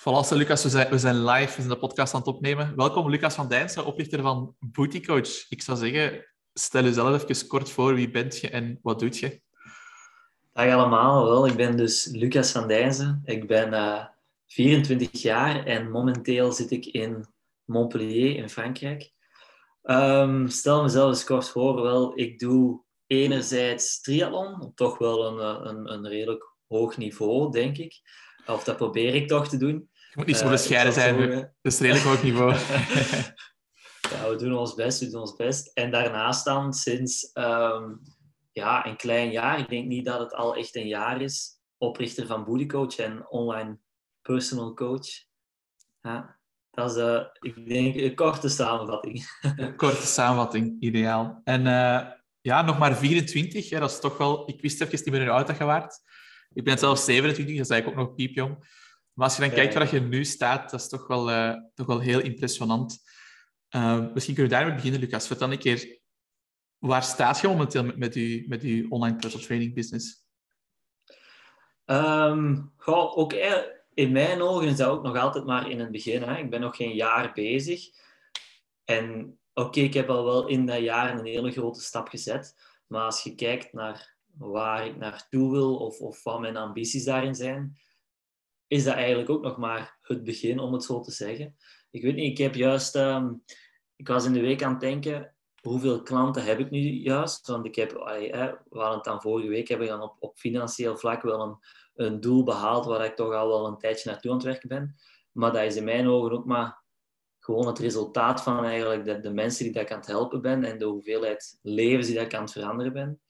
Voilà, Lucas, we zijn, live, we zijn de podcast aan het opnemen. Welkom, Lucas van Dijnsen, oprichter van Booty Coach. Ik zou zeggen, stel jezelf even kort voor. Wie bent je en wat doet je? Dag allemaal, wel, ik ben dus Lucas van Dijnsen. Ik ben uh, eh, 24 jaar en momenteel zit ik in Montpellier in Frankrijk. Um, stel mezelf eens kort voor, wel, ik doe enerzijds triathlon, toch wel een, een, een redelijk hoog niveau, denk ik. Of dat probeer ik toch te doen. Moet niet zo bescheiden zijn, dat is redelijk hoog niveau. ja, we doen ons best, we doen ons best. En daarnaast dan, sinds um, ja, een klein jaar, ik denk niet dat het al echt een jaar is, oprichter van Booty Coach en online personal coach. Ja, dat is, uh, ik denk, een korte samenvatting. Een korte samenvatting, ideaal. En uh, ja, nog maar 24, hè, dat is toch wel... Ik wist even niet meer hoe oud dat je waard. Ik ben zelf 27, dat is eigenlijk ook nog piepjong. Maar als je dan kijkt waar je nu staat, dat is toch wel, uh, toch wel heel impressionant. Uh, misschien kunnen we daarmee beginnen, Lucas. Vertel een keer, waar staat je momenteel met, met, je, met online personal training business? Um, goh, ook in mijn ogen is dat ook nog altijd maar in het begin. Hè. Ik ben nog geen jaar bezig. En oké, ik heb al wel in dat jaar een hele grote stap gezet. Maar als je kijkt naar waar ik naartoe wil of, of wat mijn ambities daarin zijn, is dat eigenlijk ook nog maar het begin, om het zo te zeggen. Ik weet niet, ik heb juist... Um, ik was in de week aan het denken, hoeveel klanten heb ik nu juist? Want ik heb, we hadden het dan vorige week, heb ik dan op, op financieel vlak wel een, een doel behaald waar ik toch al wel een tijdje naartoe aan het werken ben. Maar dat is in mijn ogen ook maar gewoon het resultaat van eigenlijk de, de mensen die dat ik aan het helpen ben en de hoeveelheid levens die ik aan het veranderen ben.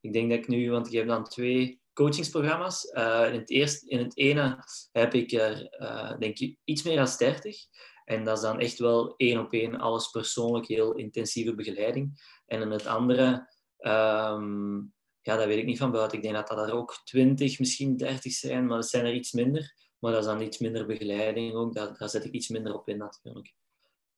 Ik denk dat ik nu, want ik heb dan twee coachingsprogramma's. Uh, in, het eerste, in het ene heb ik er, uh, denk ik, iets meer dan 30. En dat is dan echt wel één op één, alles persoonlijk, heel intensieve begeleiding. En in het andere, um, ja, dat weet ik niet van buiten. Ik denk dat dat er ook 20, misschien 30 zijn, maar dat zijn er iets minder. Maar dat is dan iets minder begeleiding ook. Daar, daar zet ik iets minder op in natuurlijk.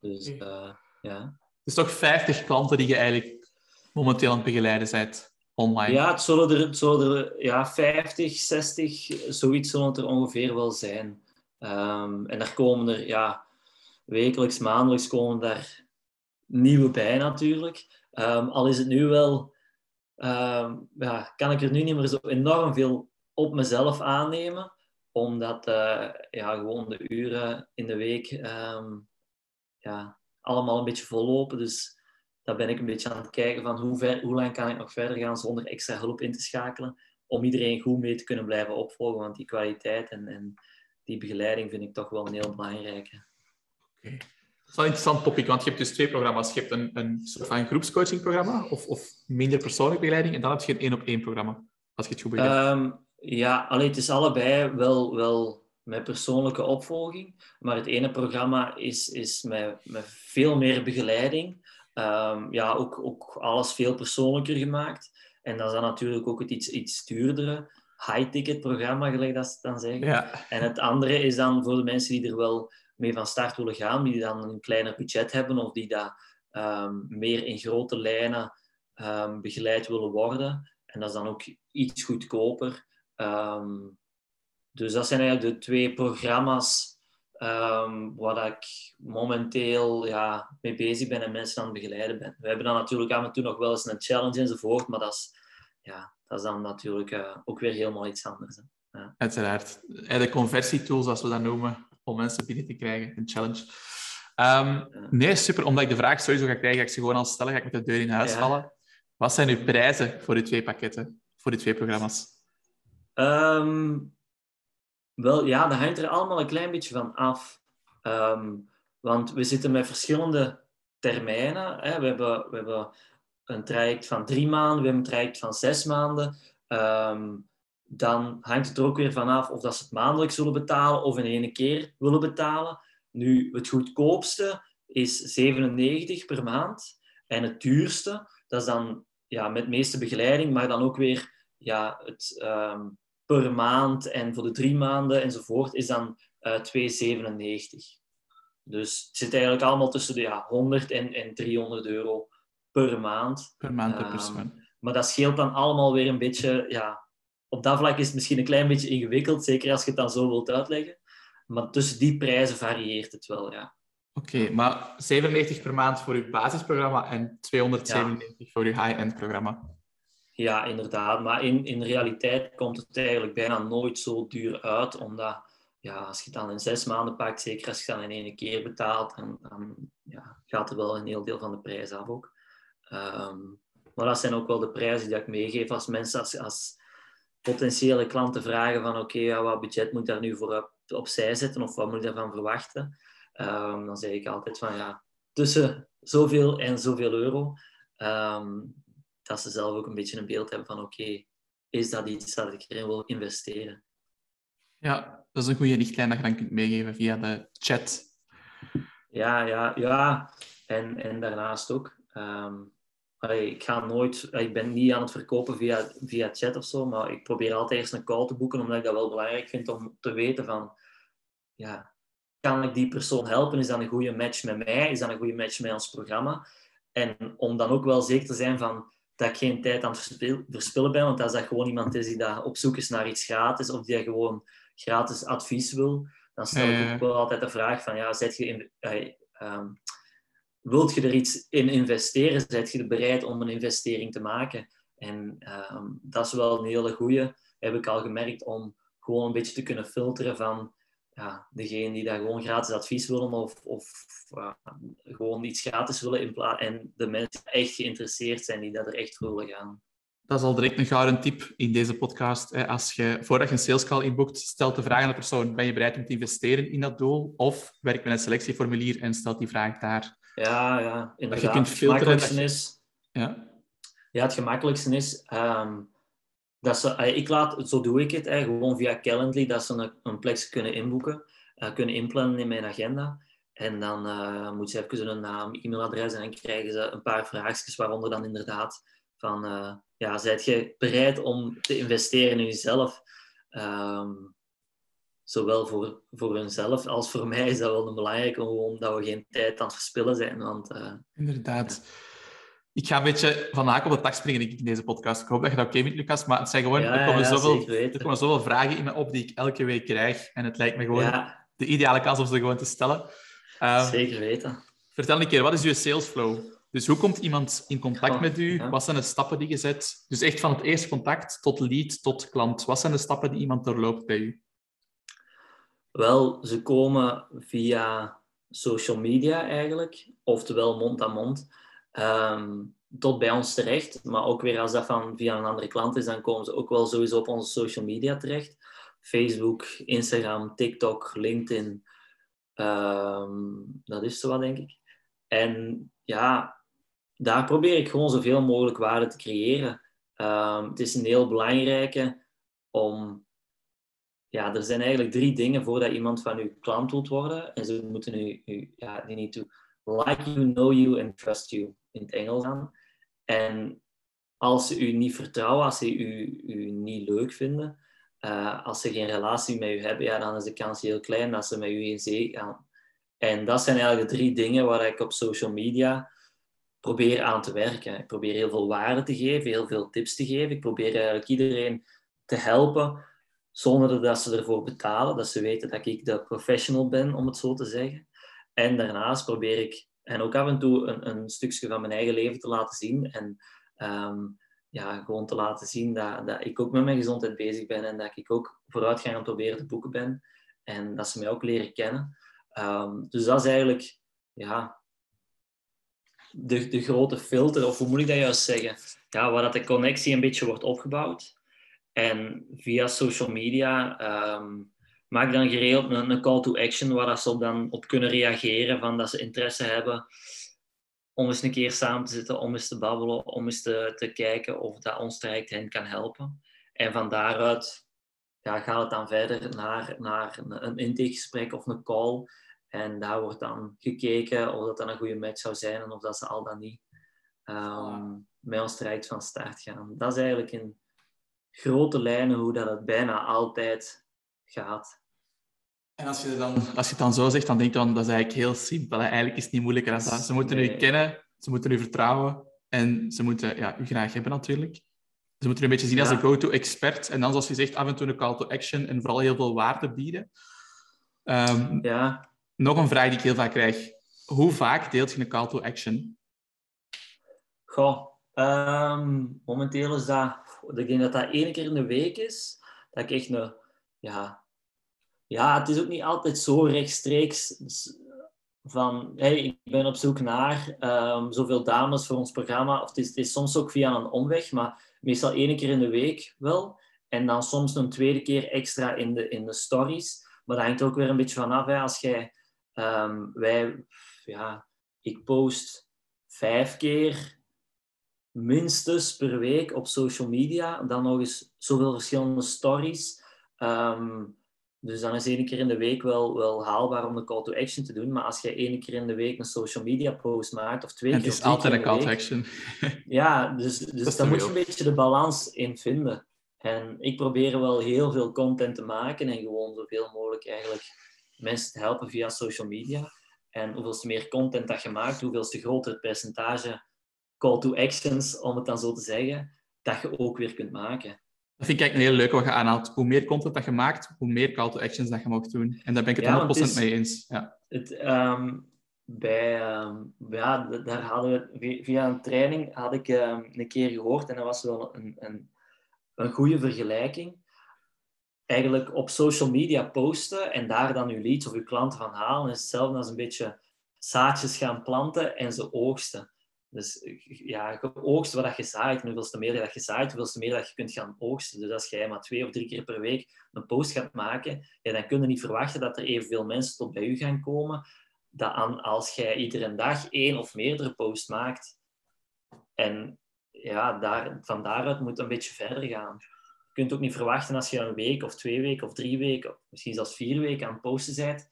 Dus uh, ja. Dus toch 50 klanten die je eigenlijk momenteel aan het begeleiden bent? Ja, het zullen er, zullen er ja, 50, 60, zoiets zullen het er ongeveer wel zijn. Um, en daar komen er ja, wekelijks, maandelijks komen daar nieuwe bij natuurlijk. Um, al is het nu wel, um, ja, kan ik er nu niet meer zo enorm veel op mezelf aannemen, omdat uh, ja, gewoon de uren in de week ja, allemaal een beetje vollopen. Dus daar ben ik een beetje aan het kijken van hoe, ver, hoe lang kan ik nog verder gaan zonder extra hulp in te schakelen. Om iedereen goed mee te kunnen blijven opvolgen. Want die kwaliteit en, en die begeleiding vind ik toch wel een heel belangrijke. Oké. Dat is wel een interessant topic, want je hebt dus twee programma's. Je hebt een, een soort van groepscoachingprogramma of, of minder persoonlijke begeleiding. En dan heb je een één-op-één programma, als je het goed begrijpt. Um, ja, alleen het is allebei wel, wel met persoonlijke opvolging. Maar het ene programma is, is met, met veel meer begeleiding. Um, ja, ook, ook alles veel persoonlijker gemaakt. En dat is dan natuurlijk ook het iets, iets duurdere high-ticket programma, gelijk dat ze dan zeggen. Ja. En het andere is dan voor de mensen die er wel mee van start willen gaan, die dan een kleiner budget hebben of die dat um, meer in grote lijnen um, begeleid willen worden. En dat is dan ook iets goedkoper. dus dat zijn eigenlijk de twee programma's Um, waar ik momenteel ja, mee bezig ben en mensen aan het begeleiden ben. We hebben dan natuurlijk af en toe nog wel eens een challenge enzovoort, maar dat is, ja, dat is dan natuurlijk uh, ook weer helemaal iets anders. Hè. Ja. Uiteraard. De conversietools, zoals we dat noemen, om mensen binnen te krijgen, een challenge. Um, nee, super. Omdat ik de vraag sowieso ga krijgen, ga ik ze gewoon al stellen, ga ik met de deur in huis ja. vallen. Wat zijn uw prijzen voor die twee pakketten, voor die twee programma's? Um, wel, ja, dat hangt er allemaal een klein beetje van af. Um, want we zitten met verschillende termijnen. Hè. We, hebben, we hebben een traject van drie maanden, we hebben een traject van zes maanden. Um, dan hangt het er ook weer vanaf of dat ze het maandelijks zullen betalen of in één keer willen betalen. Nu, het goedkoopste is 97 per maand. En het duurste, dat is dan ja, met meeste begeleiding, maar dan ook weer ja, het, um, per maand en voor de drie maanden enzovoort is dan uh, 2,97. Dus het zit eigenlijk allemaal tussen de ja, 100 en, en 300 euro per maand. Per maand per persoon. Um, maar dat scheelt dan allemaal weer een beetje. Ja, op dat vlak is het misschien een klein beetje ingewikkeld, zeker als je het dan zo wilt uitleggen. maar tussen die prijzen varieert het wel, ja. Oké, maar 97 per maand voor uw basisprogramma en 297 voor uw high-end programma. Ja, inderdaad. Maar in, in realiteit komt het eigenlijk bijna nooit zo duur uit, omdat ja, als je het dan in zes maanden pakt, zeker als je het dan in één keer betaalt, dan, ja, gaat er wel een heel deel van de prijs af ook. Ehm, maar dat zijn ook wel de prijzen die ik meegeef als mensen, als, als potentiële klanten vragen van oké, ja, wat budget moet daar nu voor op, opzij zetten of wat moet ik daarvan verwachten? Um, dan zeg ik altijd van ja, tussen zoveel en zoveel euro. Um, dat ze zelf ook een beetje een beeld hebben van oké, is dat iets dat ik erin wil investeren? Ja, dat is een goede richtlijn dat je dan kunt meegeven via de chat. Ja, ja, ja. En, en daarnaast ook. Um, ik ga nooit, ik ben niet aan het verkopen via, via chat of zo, maar ik probeer altijd eerst een call te boeken, omdat ik dat wel belangrijk vind om te weten van, ja, kan ik die persoon helpen? Is dat een goede match met mij? Is dat een goede match met ons programma? En om dan ook wel zeker te zijn van, dat ik geen tijd aan het verspillen ben, want als dat gewoon iemand is die daar op zoek is naar iets gratis, of die gewoon gratis advies wil, dan stel ik ook wel altijd de vraag van, ja, zet je in, uh, wilt je er iets in investeren? Zet je bereid om een investering te maken? En ehm, dat is wel een hele goede, heb ik al gemerkt, om gewoon een beetje te kunnen filteren van ja, degene die daar gewoon gratis advies willen of, of gewoon iets gratis willen in en de mensen die echt geïnteresseerd zijn, die dat er echt voor willen gaan. Dat is al direct een gouden tip in deze podcast. Als je, voordat je een sales call inboekt, stelt de vraag aan de persoon, ben je bereid om te investeren in dat doel? Of werk met een selectieformulier en stelt die vraag daar. Ja, ja, inderdaad. Dat je kunt filteren. Het is... Ja. ja, het gemakkelijkste is... Um, dat ze, eh, ik laat, zo doe ik het, hè, gewoon via Calendly, dat ze een, een plek kunnen inboeken, uh, kunnen inplannen in mijn agenda. En dan uh, moeten ze even een naam, e-mailadres en dan krijgen ze een paar vraagjes, waaronder dan inderdaad van, uh, ja, zijt je bereid om te investeren in jezelf? Um, zowel voor, voor hunzelf als voor mij is dat wel een belangrijke, gewoon dat we geen tijd aan het verspillen zijn. Want, inderdaad. Ik ga een beetje van haak op de tak springen in deze podcast. Ik hoop dat je dat oké okay vindt, Lucas. Maar het zijn gewoon, er, komen zoveel, er komen zoveel vragen in me op die ik elke week krijg. En het lijkt me gewoon de ideale kans om ze gewoon te stellen. Um, zeker weten. Vertel een keer, wat is je sales flow? Dus hoe komt iemand in contact met u? Wat zijn de stappen die je zet? Dus echt van het eerste contact tot lead tot klant. Wat zijn de stappen die iemand doorloopt bij u? Wel, ze komen via social media eigenlijk, oftewel mond aan mond, um, tot bij ons terecht. Maar ook weer als dat van via een andere klant is, dan komen ze ook wel sowieso op onze social media terecht. Facebook, Instagram, TikTok, LinkedIn. Um, dat is zo wat, denk ik. En ja, daar probeer ik gewoon zoveel mogelijk waarde te creëren. Um, het is een heel belangrijke om... Ja, er zijn eigenlijk drie dingen voordat iemand van uw klant wilt worden. En ze moeten u... u ja, they need to like you, know you and trust you. In het Engels aan. En als ze u niet vertrouwen, als ze u, u niet leuk vinden, uh, als ze geen relatie met u hebben, ja, dan is de kans heel klein dat ze met u in zee gaan. En dat zijn eigenlijk de drie dingen waar ik op social media probeer aan te werken. Ik probeer heel veel waarde te geven, heel veel tips te geven. Ik probeer eigenlijk iedereen te helpen zonder dat ze ervoor betalen. Dat ze weten dat ik de professional ben, om het zo te zeggen. En daarnaast probeer ik en ook af en toe een, een stukje van mijn eigen leven te laten zien. En ehm, ja, gewoon te laten zien dat, dat ik ook met mijn gezondheid bezig ben en dat ik ook vooruitgang aan het proberen te boeken ben. En dat ze mij ook leren kennen. Ehm, dus dat is eigenlijk ja, de, de grote filter, of hoe moet ik dat juist zeggen? Ja, waar dat de connectie een beetje wordt opgebouwd. En via social media um, maak dan geregeld een, een, call to action waar dat ze op dan op kunnen reageren, van dat ze interesse hebben om eens een keer samen te zitten, om eens te babbelen, om eens te, te kijken of dat ons traject hen kan helpen. En van daaruit ja, gaat het dan verder naar, naar een, een intakegesprek of een call en daar wordt dan gekeken of dat dan een goede match zou zijn en of dat ze al dan niet um, met ons traject van start gaan. Dat is eigenlijk in grote lijnen hoe dat het bijna altijd gaat. En als je, dan, als je het dan zo zegt, dan denk je dan, dat is eigenlijk heel simpel. Eigenlijk is het niet moeilijker dan dat. Ze moeten u kennen, ze moeten u vertrouwen en ze moeten ja, u graag hebben natuurlijk. Ze moeten u een beetje zien als een go-to-expert. En dan, zoals je zegt, af en toe een call to action en vooral heel veel waarde bieden. Ehm, Ja, Nog een vraag die ik heel vaak krijg. Hoe vaak deelt je een call to action? goh. ehm, momenteel is dat... Ik denk dat dat één keer in de week is. Dat ik echt een... Ja, ja het is ook niet altijd zo rechtstreeks van... Hey, ik ben op zoek naar ehm, zoveel dames voor ons programma. Of het is, het is soms ook via een omweg, maar meestal één keer in de week wel. En dan soms een tweede keer extra in de, in de stories. Maar dat hangt ook weer een beetje vanaf. Hè. Als jij... ehm, wij... Ja, ik post vijf keer minstens per week op social media. Dan nog eens zoveel verschillende stories. Ehm, dus dan is één keer in de week wel, wel haalbaar om de call to action te doen. Maar als je één keer in de week een social media post maakt, of twee En keer het is altijd een call to action. ja, dus, dus daar moet je een beetje de balans in vinden. En ik probeer wel heel veel content te maken en gewoon zoveel mogelijk eigenlijk mensen te helpen via social media. En hoeveel meer content dat je maakt, hoeveel groter het percentage call to actions, om het dan zo te zeggen, dat je ook weer kunt maken. Dat vind ik eigenlijk een heel leuk wat je aanhaalt. Hoe meer content dat je maakt, hoe meer call to actions dat je mag doen. En daar ben ik het Ja, 100% want het is- mee eens. Ja. Het, ehm, bij, ehm, ja, daar hadden we vi- via een training had ik ehm, een keer gehoord en dat was wel een, een, een goede vergelijking. Eigenlijk op social media posten en daar dan je leads of je klanten van halen is hetzelfde als een beetje zaadjes gaan planten en ze oogsten. Dus ja, oogst wat je zaait. En hoeveelste meer dat je zaait, hoeveelste meer dat je kunt gaan oogsten. Dus als jij maar twee of drie keer per week een post gaat maken, ja, dan kun je niet verwachten dat er evenveel mensen tot bij u gaan komen dat als jij iedere dag één of meerdere posts maakt. En ja, daar, van daaruit moet het een beetje verder gaan. Je kunt ook niet verwachten als je een week of twee weken of drie weken, of misschien zelfs vier weken aan het posten bent,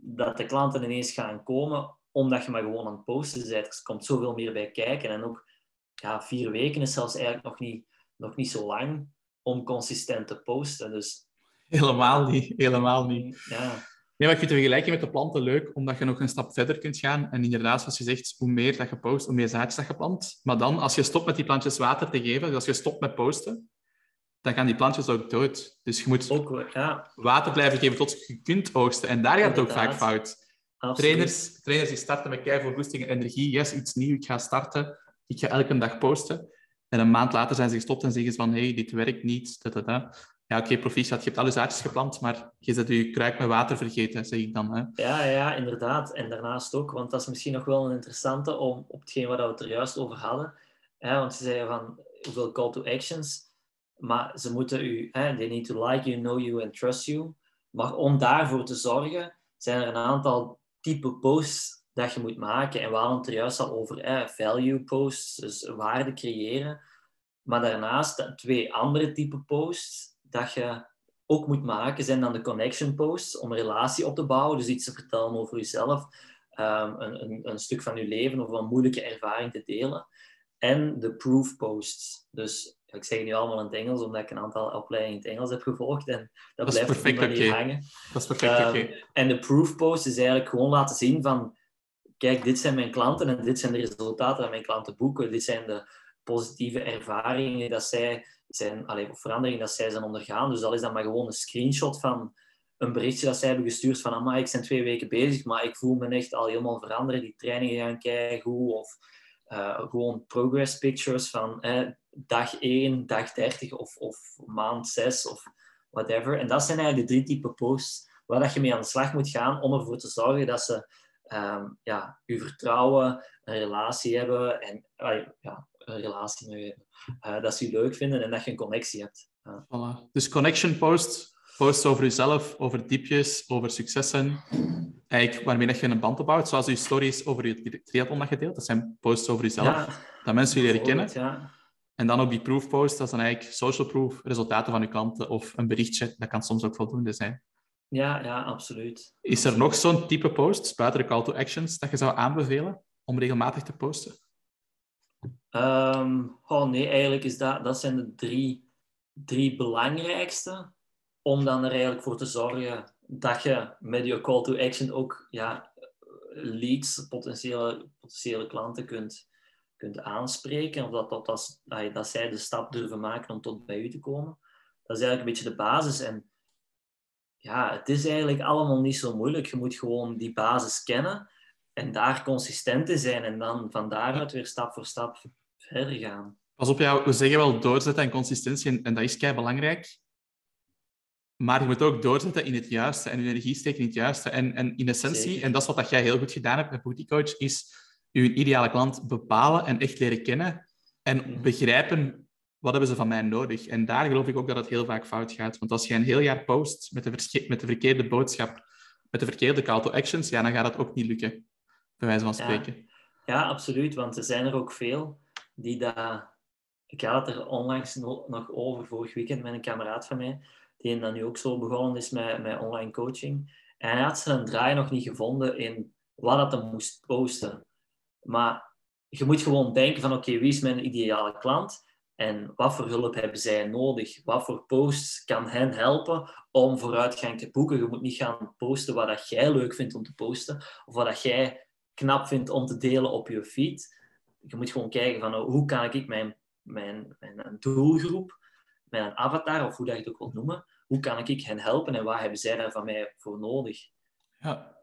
dat de klanten ineens gaan komen omdat je maar gewoon aan het posten bent. Er komt zoveel meer bij kijken. En ook ja, vier weken is zelfs eigenlijk nog niet, nog niet zo lang om consistent te posten. Dus Helemaal niet. Helemaal niet. ja, Nee, maar ik vind de vergelijking met de planten leuk, omdat je nog een stap verder kunt gaan. En inderdaad, zoals je zegt, hoe meer dat je post, hoe meer zaadjes dat je plant. Maar dan, als je stopt met die plantjes water te geven, dus als je stopt met posten, dan gaan die plantjes ook dood. Dus je moet ook ja, water blijven geven tot je kunt oogsten. En daar gaat het ook vaak fout. Absoluut. Trainers, trainers die starten met keiveel goesting en energie. Yes, iets nieuw, ik ga starten. Ik ga elke dag posten. En een maand later zijn ze gestopt en zeggen ze van hey, dit werkt niet. Ja, oké, proficiat, je hebt al je zaadjes geplant, maar je zet je kruik met water vergeten, zeg ik dan. Hè. Ja, ja, inderdaad. En daarnaast ook, want dat is misschien nog wel een interessante om op hetgeen waar we het er juist over hadden. Hè, want ze zeiden van hoeveel call to actions, maar ze moeten u, hè, they need to like you, know you and trust you. Maar om daarvoor te zorgen, zijn er een aantal type posts dat je moet maken. En we hadden het er juist al over value posts, dus waarde creëren. Maar daarnaast twee andere type posts dat je ook moet maken, zijn dan de connection posts om een relatie op te bouwen. Dus iets te vertellen over jezelf, ehm, een, een, een stuk van je leven of een moeilijke ervaring te delen. En de proof posts. Dus ik zeg het nu allemaal in het Engels, omdat ik een aantal opleidingen in het Engels heb gevolgd. En dat, blijft op die manier hangen. Dat is perfect, Ehm, oké. En de proof post is eigenlijk gewoon laten zien van... Kijk, dit zijn mijn klanten en dit zijn de resultaten dat mijn klanten boeken. Dit zijn de positieve ervaringen dat zij zijn... Allee, of veranderingen dat zij zijn ondergaan. Dus al is dat maar gewoon een screenshot van een berichtje dat zij hebben gestuurd van amai, ik ben twee weken bezig, maar ik voel me echt al helemaal veranderen. Die trainingen gaan kijken hoe of eh, gewoon progress pictures van eh, dag 1, dag 30 of, of maand 6 of whatever. En dat zijn eigenlijk de drie type posts waar dat je mee aan de slag moet gaan om ervoor te zorgen dat ze ehm, ja, je vertrouwen, een relatie hebben en ja, een relatie met je hebben. Eh, dat ze je leuk vinden en dat je een connectie hebt. Voilà. Dus connection posts, posts over jezelf, over diepjes, over successen. Eigenlijk waarmee dat je een band opbouwt, zoals je stories over je triathlon dat je deelt. Dat zijn posts over jezelf, Ja, dat mensen je leren kennen. Ja. En dan ook die proof posts, dat is dan eigenlijk social proof, resultaten van je klanten of een berichtje. Dat kan soms ook voldoende zijn. Ja, ja, absoluut. Is er nog zo'n type post, buiten de call to actions, dat je zou aanbevelen om regelmatig te posten? Oh nee, eigenlijk is dat, dat zijn de drie, drie belangrijkste. Om dan er eigenlijk voor te zorgen dat je met je call to action ook ja, leads, potentiële, potentiële klanten kunt, kunt aanspreken. Of dat, dat, dat, dat, dat zij de stap durven maken om tot bij u te komen. Dat is eigenlijk een beetje de basis. En ja, het is eigenlijk allemaal niet zo moeilijk. Je moet gewoon die basis kennen en daar consistent in zijn en dan van daaruit weer stap voor stap verder gaan. Pas op, ja, we zeggen wel doorzetten en consistentie en, en dat is kei belangrijk. Maar je moet ook doorzetten in het juiste en je energie steken in het juiste. En, en in essentie, Zeker. en dat is wat dat jij heel goed gedaan hebt met Booty Coach, is je ideale klant bepalen en echt leren kennen en Mhm. begrijpen wat hebben ze van mij nodig. En daar geloof ik ook dat het heel vaak fout gaat. Want als je een heel jaar post met de, met de verkeerde boodschap, met de verkeerde call to actions, ja, dan gaat dat ook niet lukken. Bij wijze van spreken. Ja, absoluut, want er zijn er ook veel die dat... Ik had het er onlangs no- nog over, vorig weekend, met een kameraad van mij, die dan nu ook zo begonnen is met, met online coaching. En hij had zijn draai nog niet gevonden in wat dat hij moest posten. Maar je moet gewoon denken van, oké, wie is mijn ideale klant? En wat voor hulp hebben zij nodig? Wat voor posts kan hen helpen om vooruitgang te boeken? Je moet niet gaan posten wat dat jij leuk vindt om te posten, of wat dat jij knap vindt om te delen op je feed. Je moet gewoon kijken van oh, hoe kan ik mijn, mijn, mijn doelgroep, mijn avatar, of hoe dat je het ook wilt noemen, hoe kan ik hen helpen en wat hebben zij daar van mij voor nodig? Ja.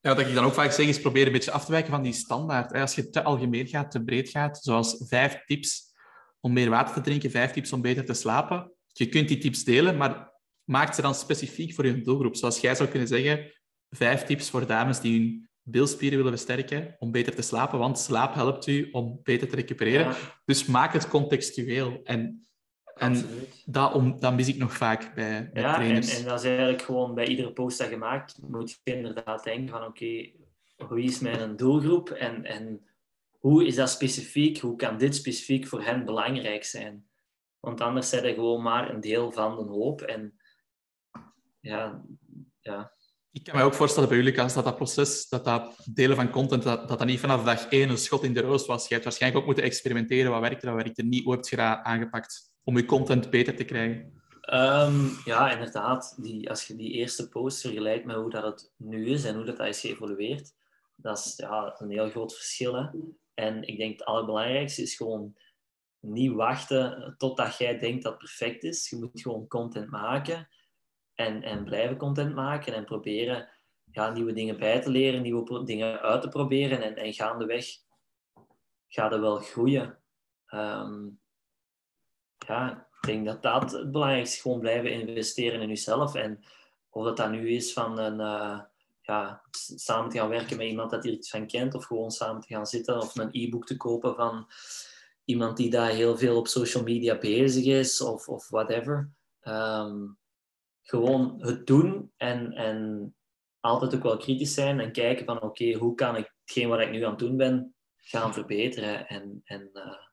Ja, wat ik dan ook vaak zeg, is probeer een beetje af te wijken van die standaard. Als je te algemeen gaat, te breed gaat, zoals vijf tips om meer water te drinken, vijf tips om beter te slapen. Je kunt die tips delen, maar maak ze dan specifiek voor je doelgroep. Zoals jij zou kunnen zeggen, vijf tips voor dames die hun bilspieren willen versterken om beter te slapen, want slaap helpt u om beter te recupereren. Ja, Dus maak het contextueel. En, en dat, om, dat mis ik nog vaak bij, bij Ja, en, trainers. en dat is eigenlijk gewoon bij iedere post dat je maakt, moet je inderdaad denken van oké, wie is mijn doelgroep en, en hoe is dat specifiek? Hoe kan dit specifiek voor hen belangrijk zijn? Want anders zijn je gewoon maar een deel van de hoop. En ja, ja, Ik kan me ook voorstellen bij jullie, Lucas, dat dat proces, dat dat delen van content, dat dat, dat niet vanaf dag één een schot in de roos was. Je hebt waarschijnlijk ook moeten experimenteren. Wat werkte, wat werkte niet? Hoe heb je dat aangepakt om je content beter te krijgen? Ehm, ja, inderdaad. Die, als je die eerste post vergelijkt met hoe dat het nu is en hoe dat, dat is geëvolueerd, dat is ja, een heel groot verschil. En ik denk het allerbelangrijkste is gewoon niet wachten totdat jij denkt dat het perfect is. Je moet gewoon content maken en, en blijven content maken en proberen ja, nieuwe dingen bij te leren, nieuwe dingen uit te proberen en, en gaandeweg gaat er wel groeien. Ehm, ik denk dat dat het belangrijkste is. Gewoon blijven investeren in jezelf. En of dat dat nu is van een, eh, ja, samen te gaan werken met iemand dat er iets van kent, of gewoon samen te gaan zitten, of een e-book te kopen van iemand die daar heel veel op social media bezig is, of, of whatever. Ehm, gewoon het doen en, en altijd ook wel kritisch zijn en kijken van oké, hoe kan ik hetgeen wat ik nu aan het doen ben gaan verbeteren en, en eh,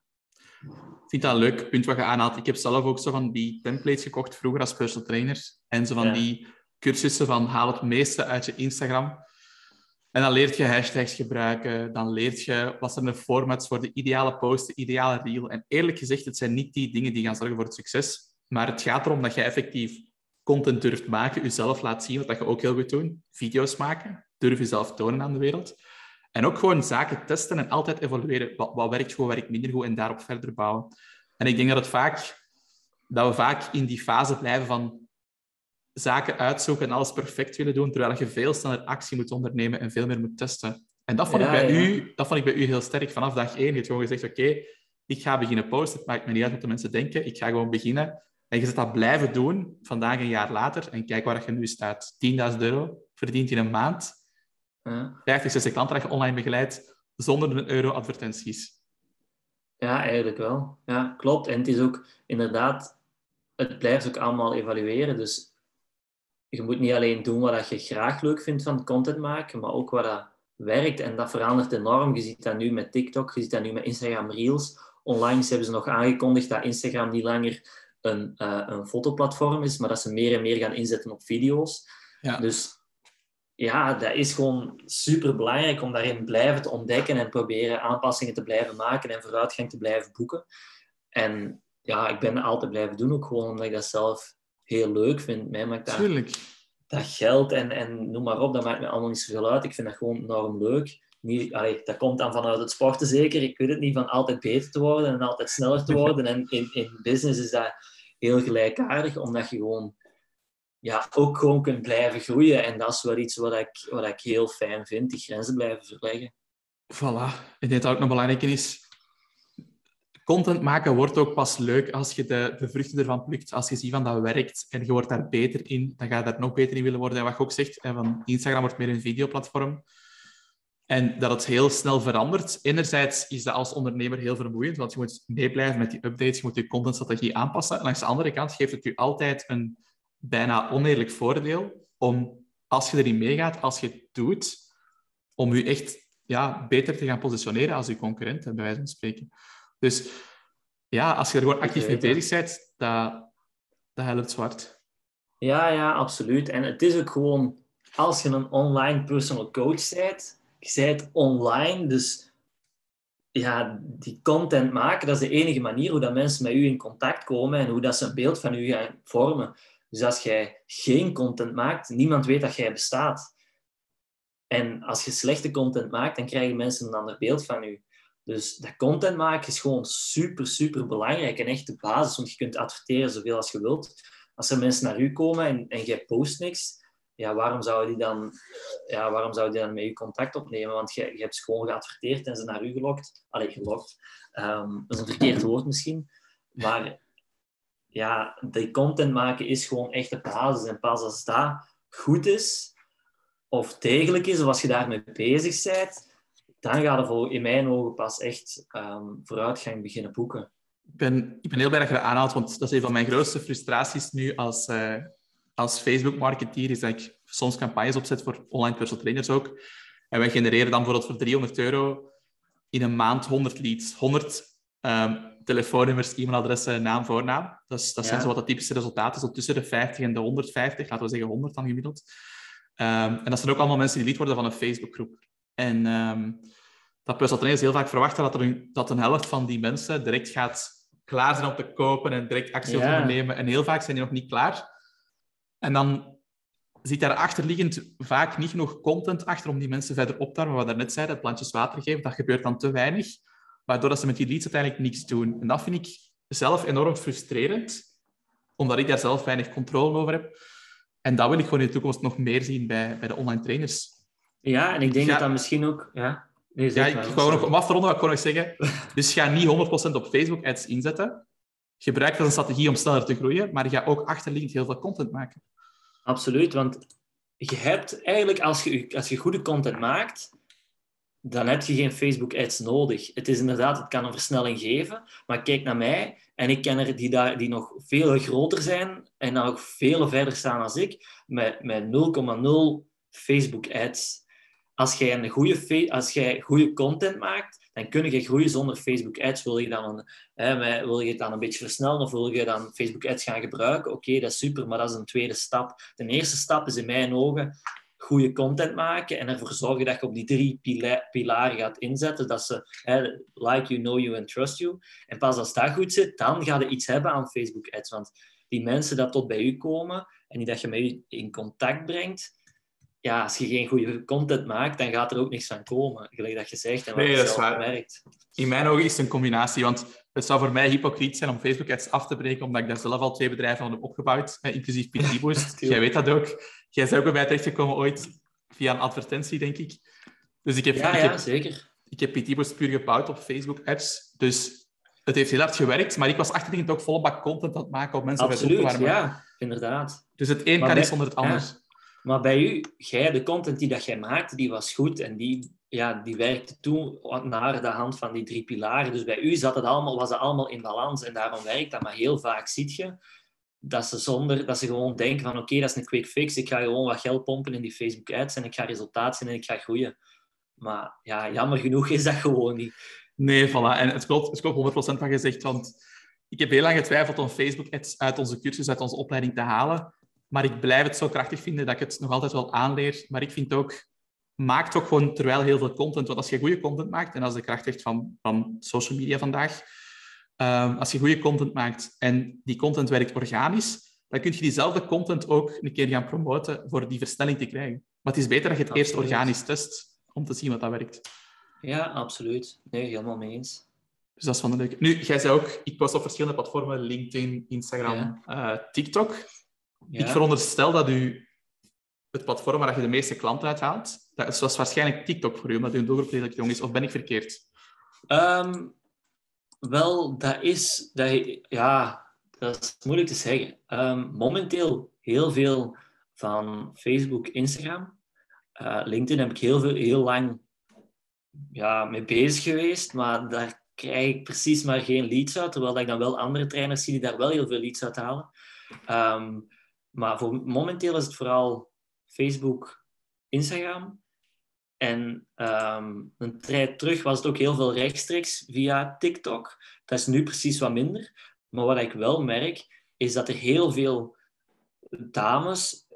Ik vind dat een leuk punt wat je aanhaalt. Ik heb zelf ook zo van die templates gekocht vroeger als personal trainer. En zo van Ja. die cursussen van haal het meeste uit je Instagram. En dan leert je hashtags gebruiken. Dan leert je wat zijn de formats voor de ideale post, de ideale reel. En eerlijk gezegd, het zijn niet die dingen die gaan zorgen voor het succes. Maar het gaat erom dat je effectief content durft maken, jezelf laat zien, wat dat je ook heel goed doet. Video's maken, durf jezelf tonen aan de wereld. En ook gewoon zaken testen en altijd evalueren. Wat, wat werkt goed, wat werkt minder goed en daarop verder bouwen. En ik denk dat, het vaak, dat we vaak in die fase blijven van zaken uitzoeken en alles perfect willen doen, terwijl je veel sneller actie moet ondernemen en veel meer moet testen. En dat vond, Ja, ik, bij ja. u, dat vond ik bij u heel sterk. Vanaf dag één, je hebt gewoon gezegd, oké, ik ga beginnen posten. Het maakt me niet uit wat de mensen denken. Ik ga gewoon beginnen. En je zit dat blijven doen, vandaag een jaar later. En kijk waar je nu staat. 10.000 euro verdient in een maand. Ja. 50, 60 klanten dat je online begeleidt, zonder een euro advertenties. Ja, eigenlijk wel. Ja, klopt. En het is ook inderdaad, het blijft ook allemaal evalueren. Dus je moet niet alleen doen wat je graag leuk vindt van content maken, maar ook wat dat werkt. En dat verandert enorm. Je ziet dat nu met TikTok, je ziet dat nu met Instagram Reels. Onlangs hebben ze nog aangekondigd dat Instagram niet langer een, eh, een fotoplatform is, maar dat ze meer en meer gaan inzetten op video's. Ja. Dus ja, dat is gewoon super belangrijk om daarin blijven te ontdekken en proberen aanpassingen te blijven maken en vooruitgang te blijven boeken. En ja, ik ben altijd blijven doen, ook gewoon omdat ik dat zelf heel leuk vind. Mij maakt dat, Tuurlijk. dat geld en, en noem maar op, dat maakt me allemaal niet zoveel uit. Ik vind dat gewoon enorm leuk. Niet, allee, dat komt dan vanuit het sporten zeker. Ik weet het niet, van altijd beter te worden en altijd sneller te worden. En in, in business is dat heel gelijkaardig, omdat je gewoon ja, ook gewoon kunt blijven groeien. En dat is wel iets wat ik, wat ik heel fijn vind, die grenzen blijven verleggen. Voilà. Ik denk dat ook nog belangrijk is. Content maken wordt ook pas leuk als je de, de vruchten ervan plukt. Als je ziet van dat werkt en je wordt daar beter in, dan ga je daar nog beter in willen worden. En wat je ook zegt, van Instagram wordt meer een videoplatform. En dat het heel snel verandert. Enerzijds is dat als ondernemer heel vermoeiend, want je moet meeblijven met die updates, je moet je contentstrategie aanpassen. En langs de andere kant geeft het je altijd een bijna oneerlijk voordeel om, als je erin meegaat, als je het doet, om je echt ja, beter te gaan positioneren als je concurrenten, bij wijze van spreken. Dus ja, als je er gewoon actief mee bezig bent, dat, dat helpt zwart. Ja, ja, absoluut. En het is ook gewoon, als je een online personal coach bent, je bent online, dus ja, die content maken, dat is de enige manier hoe dat mensen met u in contact komen en hoe dat ze een beeld van u gaan vormen. Dus als jij geen content maakt, niemand weet dat jij bestaat. En als je slechte content maakt, dan krijgen mensen een ander beeld van u. Dus dat content maken is gewoon super, super belangrijk en echt de basis, want je kunt adverteren zoveel als je wilt. Als er mensen naar u komen en, en jij post niks, ja, waarom zouden die dan, ja, waarom zou die dan met je contact opnemen? Want je, je hebt gewoon geadverteerd en ze naar u gelokt. Allee, gelokt. Um, dat is een verkeerd woord misschien. Maar ja, die content maken is gewoon echt de basis. En pas als dat goed is, of degelijk is, of als je daarmee bezig bent, dan gaat er in mijn ogen pas echt um, vooruitgang beginnen boeken. Ik ben, ik ben heel blij dat je dat aanhaalt, want dat is een van mijn grootste frustraties nu als, uh, als Facebook-marketeer, is dat ik soms campagnes opzet voor online personal trainers ook. En wij genereren dan bijvoorbeeld voor 300 euro in een maand 100 leads. 100 um, telefoonnummers, e-mailadressen, naam, voornaam. Dus, dat zijn zo wat de typische resultaten, zo tussen de 50 en de 150, laten we zeggen 100 dan gemiddeld. Um, en dat zijn ook allemaal mensen die lid worden van een Facebookgroep. En um, dat trainers heel vaak verwachten dat, er een, dat een helft van die mensen direct gaat klaar zijn om te kopen en direct actie ja. ondernemen. En heel vaak zijn die nog niet klaar. En dan zit daar achterliggend vaak niet genoeg content achter om die mensen verder op te houden. Wat we daarnet zeiden, plantjes water geven, dat gebeurt dan te weinig. Waardoor dat ze met die leads uiteindelijk niks doen. En dat vind ik zelf enorm frustrerend, omdat ik daar zelf weinig controle over heb. En dat wil ik gewoon in de toekomst nog meer zien bij, bij de online trainers. Ja, en ik denk dat dat misschien ook... Ja, nee, ja ik ga nog om af te ronden wat ik nog zeggen. Dus ga niet 100% op Facebook ads inzetten. Gebruik dat als een strategie om sneller te groeien, maar ga ook achterliggend heel veel content maken. Absoluut, want je hebt eigenlijk, als je, als je goede content maakt, dan heb je geen Facebook ads nodig. Het is inderdaad, het kan een versnelling geven, maar kijk naar mij en ik ken er die, daar, die nog veel groter zijn en nog veel verder staan als ik, met, met 0,0 Facebook ads. Als jij, een goede, als jij goede content maakt, dan kun je groeien zonder Facebook ads. Wil je, dan een, hè, wil je het dan een beetje versnellen of wil je dan Facebook ads gaan gebruiken? Oké, dat is super, maar dat is een tweede stap. De eerste stap is in mijn ogen goede content maken en ervoor zorgen dat je op die drie pilaren gaat inzetten. Dat ze hè, like you, know you and trust you. En pas als dat goed zit, dan ga je iets hebben aan Facebook ads. Want die mensen dat tot bij u komen en die dat je met u in contact brengt, ja, als je geen goede content maakt, dan gaat er ook niks van komen. Gelijk dat je zegt en wat nee, je zelf merkt. In mijn ogen is het een combinatie, want het zou voor mij hypocriet zijn om Facebook ads af te breken, omdat ik daar zelf al twee bedrijven aan heb opgebouwd, inclusief Boost. Jij weet dat ook. Jij bent ook bij mij terechtgekomen ooit via een advertentie, denk ik. Dus ik heb, ja, ik ja, heb, zeker. Ik heb PT puur gebouwd op Facebook ads. Dus het heeft heel hard gewerkt, maar ik was achterliggend ook volle bak content aan het maken op mensen Absoluut, ja, inderdaad. Dus het een kan niet zonder het ander. Maar bij u, jij, de content die dat jij maakte, die was goed en die, ja, die werkte toen naar de hand van die drie pilaren. Dus bij u zat het allemaal, was het allemaal in balans en daarom werkt dat. Maar heel vaak ziet je dat ze, zonder, dat ze gewoon denken van oké, dat is een quick fix. Ik ga gewoon wat geld pompen in die Facebook ads en ik ga resultaat zien en ik ga groeien. Maar ja, jammer genoeg is dat gewoon niet. Nee, voilà. En het klopt, het klopt 100% van gezegd, want ik heb heel lang getwijfeld om Facebook ads uit onze cursus, uit onze opleiding te halen. Maar ik blijf het zo krachtig vinden dat ik het nog altijd wel aanleer. Maar ik vind ook, maak toch gewoon terwijl heel veel content. Want als je goede content maakt, en is de kracht echt van, van social media vandaag, um, als je goede content maakt en die content werkt organisch, dan kun je diezelfde content ook een keer gaan promoten voor die versnelling te krijgen. Maar het is beter dat je het absoluut. eerst organisch test om te zien wat dat werkt. Ja, absoluut. Nee, helemaal mee eens. Dus dat is van de leuke. Nu, jij zei ook, ik post op verschillende platformen, LinkedIn, Instagram, ja. uh, TikTok. Ik veronderstel dat u het platform waar je de meeste klanten uithaalt, dat was waarschijnlijk TikTok voor u, omdat uw doelgroep redelijk jong is. Of ben ik verkeerd? Um, wel, dat is... Dat, ja, dat is moeilijk te zeggen. Um, momenteel heel veel van Facebook, Instagram. Uh, LinkedIn heb ik heel, veel, heel lang ja, mee bezig geweest, maar daar krijg ik precies maar geen leads uit, terwijl ik dan wel andere trainers zie die daar wel heel veel leads uit halen. Um, maar voor, momenteel is het vooral Facebook, Instagram. En um, een tijd terug was het ook heel veel rechtstreeks via TikTok. Dat is nu precies wat minder. Maar wat ik wel merk, is dat er heel veel dames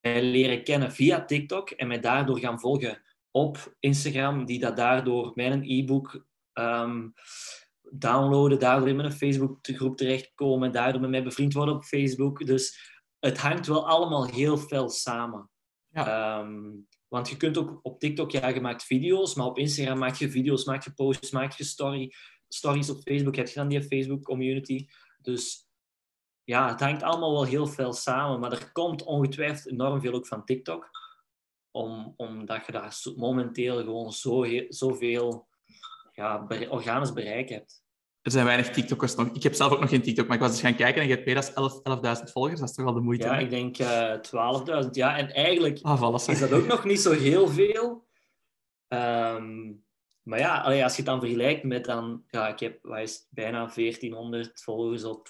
mij leren kennen via TikTok en mij daardoor gaan volgen op Instagram, die dat daardoor mijn e-book um, downloaden, daardoor in mijn Facebook-groep terechtkomen, daardoor met mij bevriend worden op Facebook. Dus het hangt wel allemaal heel veel samen. Ja. Um, want je kunt ook op TikTok, ja, je maakt video's, maar op Instagram maak je video's, maak je posts, maak je story, stories op Facebook, heb je dan die Facebook-community. Dus ja, het hangt allemaal wel heel veel samen, maar er komt ongetwijfeld enorm veel ook van TikTok. Om, omdat je daar momenteel gewoon zo, zoveel ja, organisch bereik hebt. Er zijn weinig TikTokkers nog. Ik heb zelf ook nog geen TikTok, maar ik was eens gaan kijken en je hebt meer dan 11.000 volgers. Dat is toch wel de moeite? Ja, ik denk uh, eh, 12.000. Ja, en eigenlijk ah, is dat ook nog niet zo heel veel. Um, maar ja, allee, als je het dan vergelijkt met dan... Ja, ik heb wat is, bijna 1400 volgers op,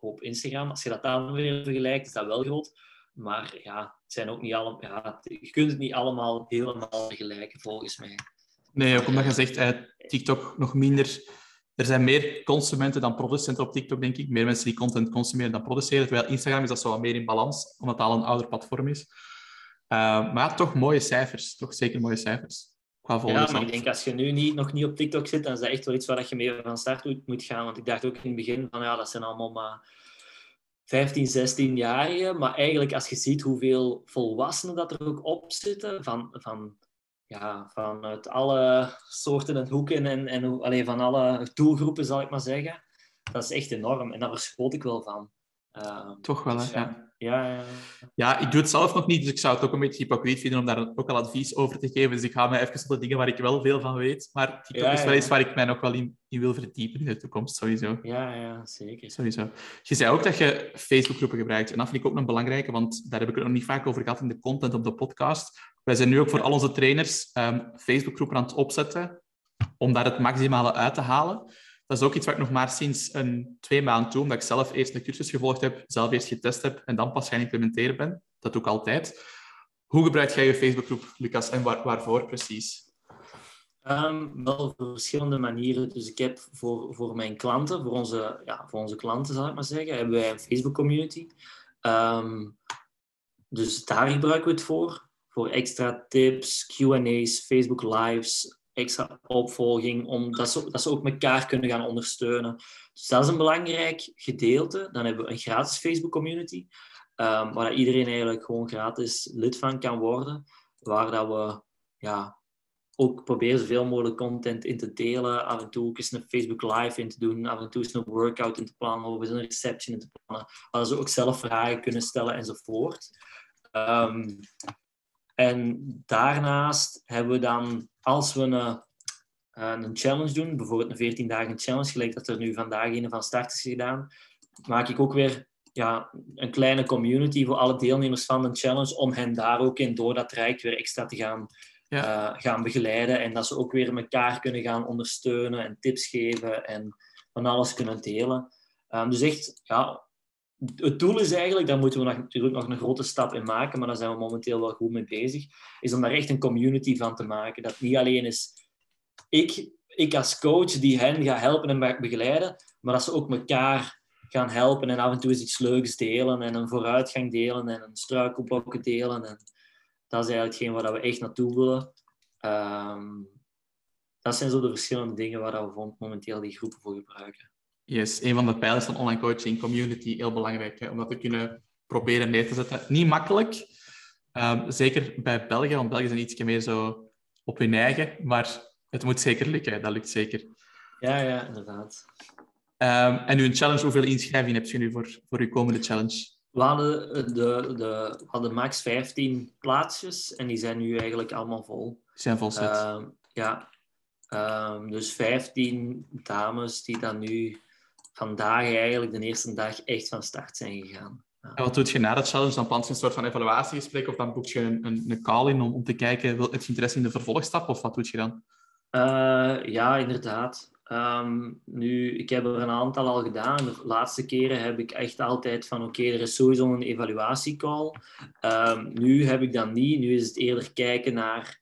op Instagram. Als je dat dan weer vergelijkt, is dat wel groot. Maar ja, het zijn ook niet allemaal... Ja, je kunt het niet allemaal helemaal vergelijken, volgens mij. Nee, ook omdat je zegt, eh, TikTok nog minder er zijn meer consumenten dan producenten op TikTok, denk ik. Meer mensen die content consumeren dan produceren. Terwijl Instagram is dat zo wat meer in balans, omdat het al een ouder platform is. Uh, maar toch mooie cijfers. Toch zeker mooie cijfers. Qua ja, maar ik denk als je nu niet, nog niet op TikTok zit, dan is dat echt wel iets waar je mee van start moet gaan. Want ik dacht ook in het begin van ja, dat zijn allemaal maar 15, 16-jarigen. Maar eigenlijk als je ziet hoeveel volwassenen dat er ook op zitten, van, van ja, vanuit alle soorten en hoeken en, en alleen van alle doelgroepen, zal ik maar zeggen. Dat is echt enorm en daar verschoot ik wel van. Uh, Toch wel, dus hè? Ja. Ja, ja. ja, ik doe het zelf nog niet, dus ik zou het ook een beetje hypocriet vinden om daar ook al advies over te geven. Dus ik ga me even op de dingen waar ik wel veel van weet. Maar TikTok ja, is wel iets waar ik mij nog wel in, in, wil verdiepen in de toekomst, sowieso. Ja, ja, zeker. Sowieso. Je zei ook dat je Facebookgroepen gebruikt. En dat vind ik ook nog belangrijk, want daar heb ik het nog niet vaak over gehad in de content op de podcast. Wij zijn nu ook voor al onze trainers um, Facebookgroepen aan het opzetten om daar het maximale uit te halen. Dat is ook iets wat ik nog maar sinds een, twee maanden doe, omdat ik zelf eerst een cursus gevolgd heb, zelf eerst getest heb en dan pas gaan implementeren ben. Dat doe ik altijd. Hoe gebruik jij je Facebookgroep, Lucas, en waar, waarvoor precies? Um, wel op verschillende manieren. Dus ik heb voor, voor mijn klanten, voor onze, ja, voor onze klanten zal ik maar zeggen, hebben wij een Facebook community. Um, dus daar gebruiken we het voor. Extra tips, QA's, Facebook Lives, extra opvolging, omdat ze, dat ze ook elkaar kunnen gaan ondersteunen. Dus dat is een belangrijk gedeelte. Dan hebben we een gratis Facebook community, um, waar iedereen eigenlijk gewoon gratis lid van kan worden. Waar dat we ja, ook proberen zoveel mogelijk content in te delen. Af en toe ook eens een Facebook Live in te doen. Af en toe eens een workout in te plannen. Of eens een reception in te plannen. Waar ze ook zelf vragen kunnen stellen enzovoort. Um, en daarnaast hebben we dan, als we een, eh, een challenge doen, bijvoorbeeld een 14 dagen challenge, gelijk dat er nu vandaag een van start is gedaan, maak ik ook weer ja, een kleine community voor alle deelnemers van de challenge, om hen daar ook in door dat traject weer extra te gaan, ja. uh, gaan begeleiden. En dat ze ook weer elkaar kunnen gaan ondersteunen en tips geven en van alles kunnen delen. Um, dus echt, ja, het doel is eigenlijk, daar moeten we natuurlijk nog een grote stap in maken, maar daar zijn we momenteel wel goed mee bezig, is om daar echt een community van te maken. Dat niet alleen is ik, ik als coach die hen ga helpen en begeleiden, maar dat ze ook elkaar gaan helpen en af en toe eens iets leuks delen en een vooruitgang delen en een struikelblokken delen. En dat is eigenlijk hetgeen waar we echt naartoe willen. Ehm, dat zijn zo de verschillende dingen waar we momenteel die groepen voor gebruiken. Yes, een van de pijlers van online coaching, community, heel belangrijk. Hè, om dat te kunnen proberen neer te zetten. Niet makkelijk, um, zeker bij België, want België zijn iets meer zo op hun eigen, maar het moet zeker lukken, dat lukt zeker. Ja, ja, inderdaad. Um, en een challenge, hoeveel inschrijvingen heb je nu voor, voor uw komende challenge? We hadden, de, de, we hadden max 15 plaatsjes en die zijn nu eigenlijk allemaal vol. Die zijn vol zit. Ehm, ja, Ehm, dus 15 dames die dan nu vandaag eigenlijk de eerste dag echt van start zijn gegaan. Ja. En wat doe je na dat challenge? Dan plant je een soort van evaluatiegesprek of dan boek je een, een, een call in om, om te kijken, wil, heb je interesse in de vervolgstap of wat doe je dan? Uh, ja, inderdaad. Um, nu, ik heb er een aantal al gedaan. De laatste keren heb ik echt altijd van oké, okay, er is sowieso een evaluatiecall. Um, nu heb ik dat niet. Nu is het eerder kijken naar...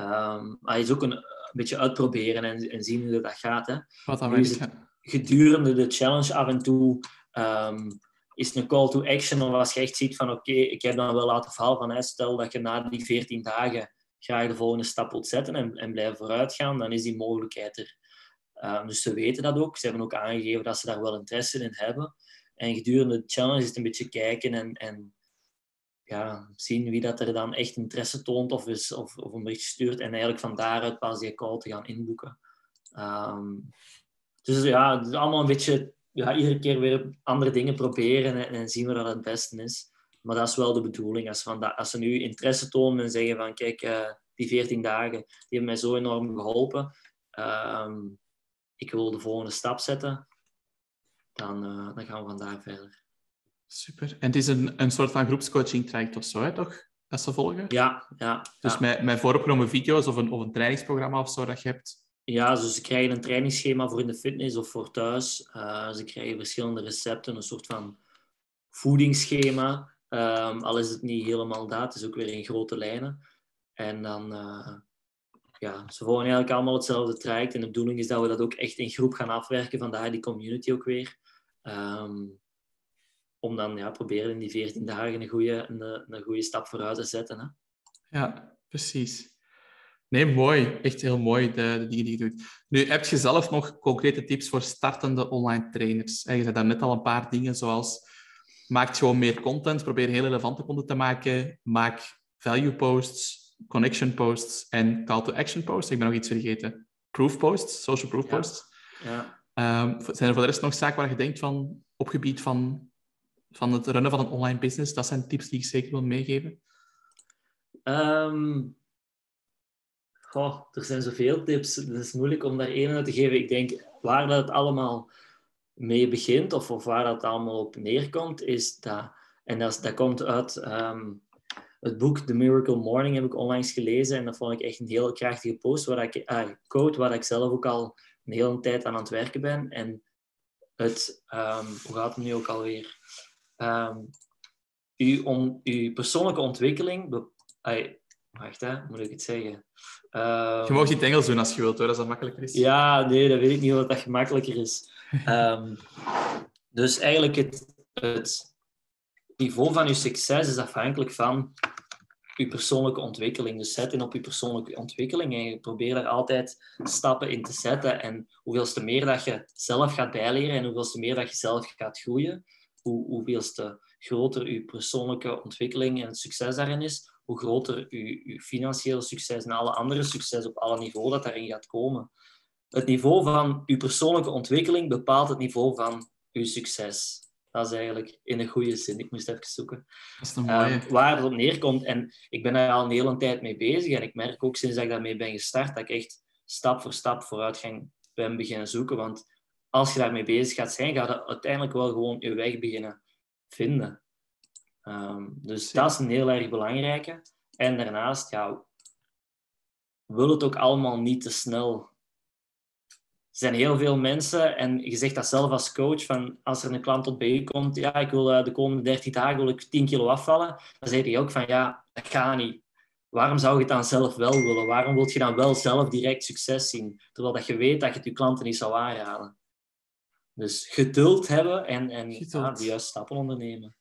Um, ah, is ook een, beetje uitproberen en, en zien hoe dat gaat. Hè. Wat dan is het, gedurende de challenge af en toe um, is een call to action. Of als je echt ziet van oké, ik heb dan wel laten vallen van stel dat je na die 14 dagen graag de volgende stap wilt zetten en, en blijven vooruit gaan, dan is die mogelijkheid er. Um, dus ze weten dat ook. Ze hebben ook aangegeven dat ze daar wel interesse in hebben. En gedurende de challenge is het een beetje kijken en, en ja, zien wie dat er dan echt interesse toont of, is, of, of een bericht stuurt. En eigenlijk van daaruit pas die call te gaan inboeken. Um, dus ja, het is allemaal een beetje ja, iedere keer weer andere dingen proberen en, en zien we dat het beste is. Maar dat is wel de bedoeling. Als, van als ze nu interesse tonen en zeggen van kijk, uh, die 14 dagen die hebben mij zo enorm geholpen. Um, ik wil de volgende stap zetten. Dan, uh, dan gaan we vandaar verder. Super. En het is een, een soort van groepscoaching traject of zo, hè, toch? Dat ze volgen? Ja, ja. Dus ja. Met, met vooropgenomen video's of een, of een trainingsprogramma of zo dat je hebt? Ja, dus ze krijgen een trainingsschema voor in de fitness of voor thuis. Uh, ze krijgen verschillende recepten, een soort van voedingsschema. Um, al is het niet helemaal dat, het is ook weer in grote lijnen. En dan, uh, ja, ze volgen eigenlijk allemaal hetzelfde traject. En de bedoeling is dat we dat ook echt in groep gaan afwerken, vandaar die community ook weer. Um, om dan ja, proberen in die 14 dagen een goede, een, een goede stap vooruit te zetten. Hè? Ja, precies. Nee, mooi. Echt heel mooi, de, de, dingen die je doet. Nu, heb je zelf nog concrete tips voor startende online trainers? Je zei daar net al een paar dingen, zoals maak gewoon meer content, probeer heel relevante content te maken, maak value posts, connection posts en call to action posts. Ik ben nog iets vergeten. Proof posts, social proof ja. posts. Ja. Um, zijn er voor de rest nog zaken waar je denkt van, op gebied van van het runnen van een online business? Dat zijn tips die ik zeker wil meegeven. Um, goh, er zijn zoveel tips. Het is moeilijk om daar één uit te geven. Ik denk, waar dat het allemaal mee begint, of, of waar dat allemaal op neerkomt, is dat... En dat, komt uit um, het boek The Miracle Morning, heb ik onlangs gelezen. En dat vond ik echt een heel krachtige post, waar ik, ah, quote, waar ik zelf ook al een hele tijd aan aan het werken ben. En het... Um, hoe gaat het nu ook alweer? um, uw, on, uw persoonlijke ontwikkeling. Wacht, hè, moet ik het zeggen? Um, je mag het in het Engels doen als je wilt, hoor, als dat makkelijker is. Ja, nee, dat weet ik niet of dat gemakkelijker is. um, dus eigenlijk het, het niveau van je succes is afhankelijk van je persoonlijke ontwikkeling. Dus zet in op je persoonlijke ontwikkeling en je probeert daar altijd stappen in te zetten. En hoeveelste meer dat je zelf gaat bijleren en hoeveelste meer dat je zelf gaat groeien, hoe, hoeveelste groter je persoonlijke ontwikkeling en het succes daarin is, hoe groter je, je financiële succes en alle andere succes op alle niveaus dat daarin gaat komen. Het niveau van je persoonlijke ontwikkeling bepaalt het niveau van je succes. Dat is eigenlijk in een goede zin. Ik moest even zoeken. Dat is een mooie. Um, waar het op neerkomt. En ik ben daar al een hele tijd mee bezig. En ik merk ook sinds dat ik daarmee ben gestart, dat ik echt stap voor stap vooruitgang ben beginnen zoeken. Want als je daarmee bezig gaat zijn, ga je uiteindelijk wel gewoon je weg beginnen vinden. Um, dus dat is een heel erg belangrijke. En daarnaast, ja, wil het ook allemaal niet te snel. Er zijn heel veel mensen, en je zegt dat zelf als coach, van als er een klant tot bij je komt, ja, ik wil uh, de komende 13 dagen wil ik 10 kilo afvallen, dan zeg je ook van, ja, dat gaat niet. Waarom zou je het dan zelf wel willen? Waarom wil je dan wel zelf direct succes zien? Terwijl dat je weet dat je het je klanten niet zou aanraden. Dus geduld hebben en, en ja, de juiste stappen ondernemen.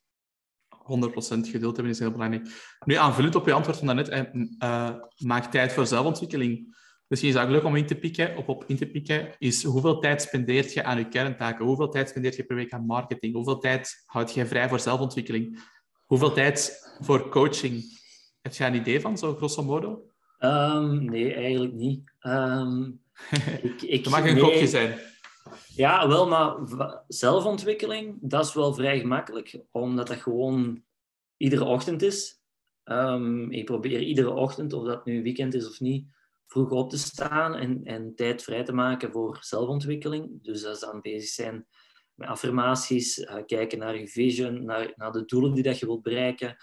100% geduld hebben is heel belangrijk. Nu, aanvullend op je antwoord van daarnet, uh, maak tijd voor zelfontwikkeling. Misschien is dat leuk om in te pikken, op, op in te pikken, is hoeveel tijd spendeert je aan je kerntaken? Hoeveel tijd spendeert je per week aan marketing? Hoeveel tijd houd je vrij voor zelfontwikkeling? Hoeveel tijd voor coaching? Heb je een idee van, zo grosso modo? Um, nee, eigenlijk niet. Um, ik, ik, dat mag een nee, gokje zijn. Ja, wel, maar zelfontwikkeling, dat is wel vrij gemakkelijk, omdat dat gewoon iedere ochtend is. Um, ik probeer iedere ochtend, of dat nu weekend is of niet, vroeg op te staan en, en tijd vrij te maken voor zelfontwikkeling. Dus dat is dan bezig zijn met affirmaties, uh, kijken naar je vision, naar, naar de doelen die dat je wilt bereiken,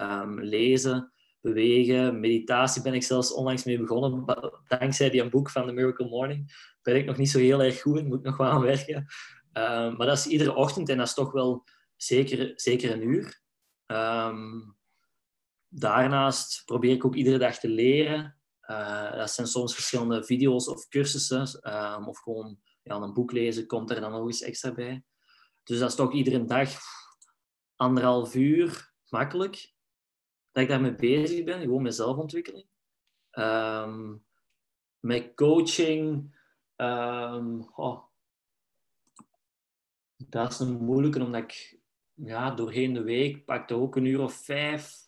um, lezen, bewegen, meditatie ben ik zelfs onlangs mee begonnen, dankzij die boek van The Miracle Morning. Ben ik nog niet zo heel erg goed in, moet nog wel aan werken. Um, maar dat is iedere ochtend en dat is toch wel zeker, zeker een uur. Um, daarnaast probeer ik ook iedere dag te leren. Uh, dat zijn soms verschillende video's of cursussen, um, of gewoon ja, een boek lezen komt er dan nog eens extra bij. Dus dat is toch iedere dag anderhalf uur, makkelijk, dat ik daarmee bezig ben, gewoon met zelfontwikkeling. Um, met coaching, oh, dat is een moeilijke, omdat ik ja, doorheen de week pakte ook een uur of vijf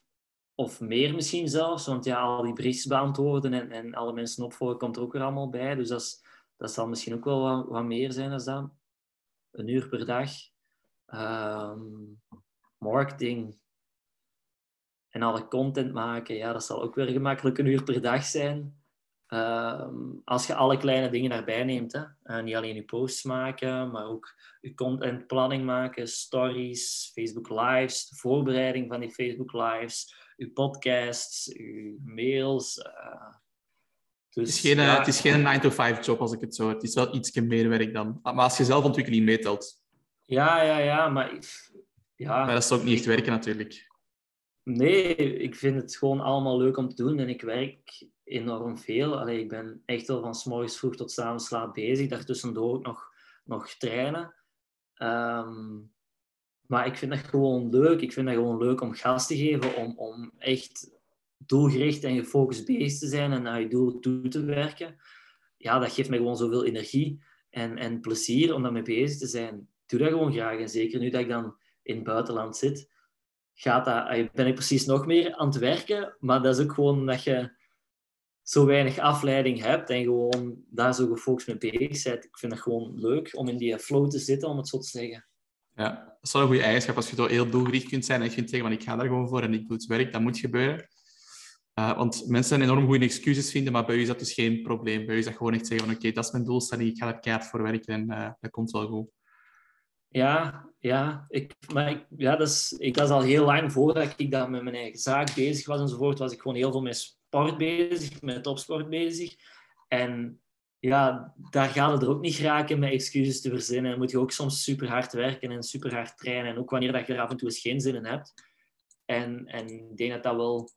of meer misschien zelfs. Want ja, al die briefs beantwoorden en, en alle mensen opvolgen komt er ook weer allemaal bij. Dus dat, is, dat zal misschien ook wel wat, meer zijn dan dat. Een uur per dag. Um, marketing en alle content maken, ja, dat zal ook weer gemakkelijk een uur per dag zijn. Ehm, als je alle kleine dingen daarbij neemt, hè. Uh, niet alleen je posts maken, maar ook je contentplanning maken, stories, Facebook Lives, de voorbereiding van die Facebook Lives, je podcasts, je mails. Uh, dus, het, is geen, ja, het is geen 9-to-5 job als ik het zo Het is wel iets meer werk dan. Maar als je zelfontwikkeling meetelt. Ja, ja, ja, maar... Ja, maar dat is ook niet echt werken natuurlijk. Nee, ik vind het gewoon allemaal leuk om te doen en ik werk enorm veel. Allee, ik ben echt wel van s vroeg tot s avonds laat bezig. Daartussendoor ook nog, nog trainen. Ehm, maar ik vind dat gewoon leuk. Ik vind dat gewoon leuk om gas te geven, om, om echt doelgericht en gefocust bezig te zijn en naar je doel toe te werken. Ja, dat geeft mij gewoon zoveel energie en, en plezier om daarmee bezig te zijn. Ik doe dat gewoon graag. En zeker nu dat ik dan in het buitenland zit, gaat dat, ben ik precies nog meer aan het werken. Maar dat is ook gewoon dat je zo weinig afleiding hebt en gewoon daar zo gefocust mee bezig bent. Ik vind het gewoon leuk om in die flow te zitten, om het zo te zeggen. Ja, dat is wel een goede eigenschap. Als je zo heel doelgericht kunt zijn en je kunt zeggen, ik ga daar gewoon voor en ik doe het werk, dat moet gebeuren. Uh, want mensen enorm goede excuses vinden, maar bij u is dat dus geen probleem. Bij u is dat gewoon echt zeggen van, oké, dat is mijn doelstelling, ik ga er keihard voor werken en uh, dat komt wel goed. Ja, ja, ik, maar ik, ja dat, is, ik, is al heel lang voordat ik daar met mijn eigen zaak bezig was enzovoort, was ik gewoon heel veel met sport bezig, met topsport bezig. En ja, daar gaat het er ook niet geraken met excuses te verzinnen. Dan moet je ook soms super hard werken en super hard trainen. En ook wanneer dat je er af en toe eens geen zin in hebt. En, en ik denk dat dat wel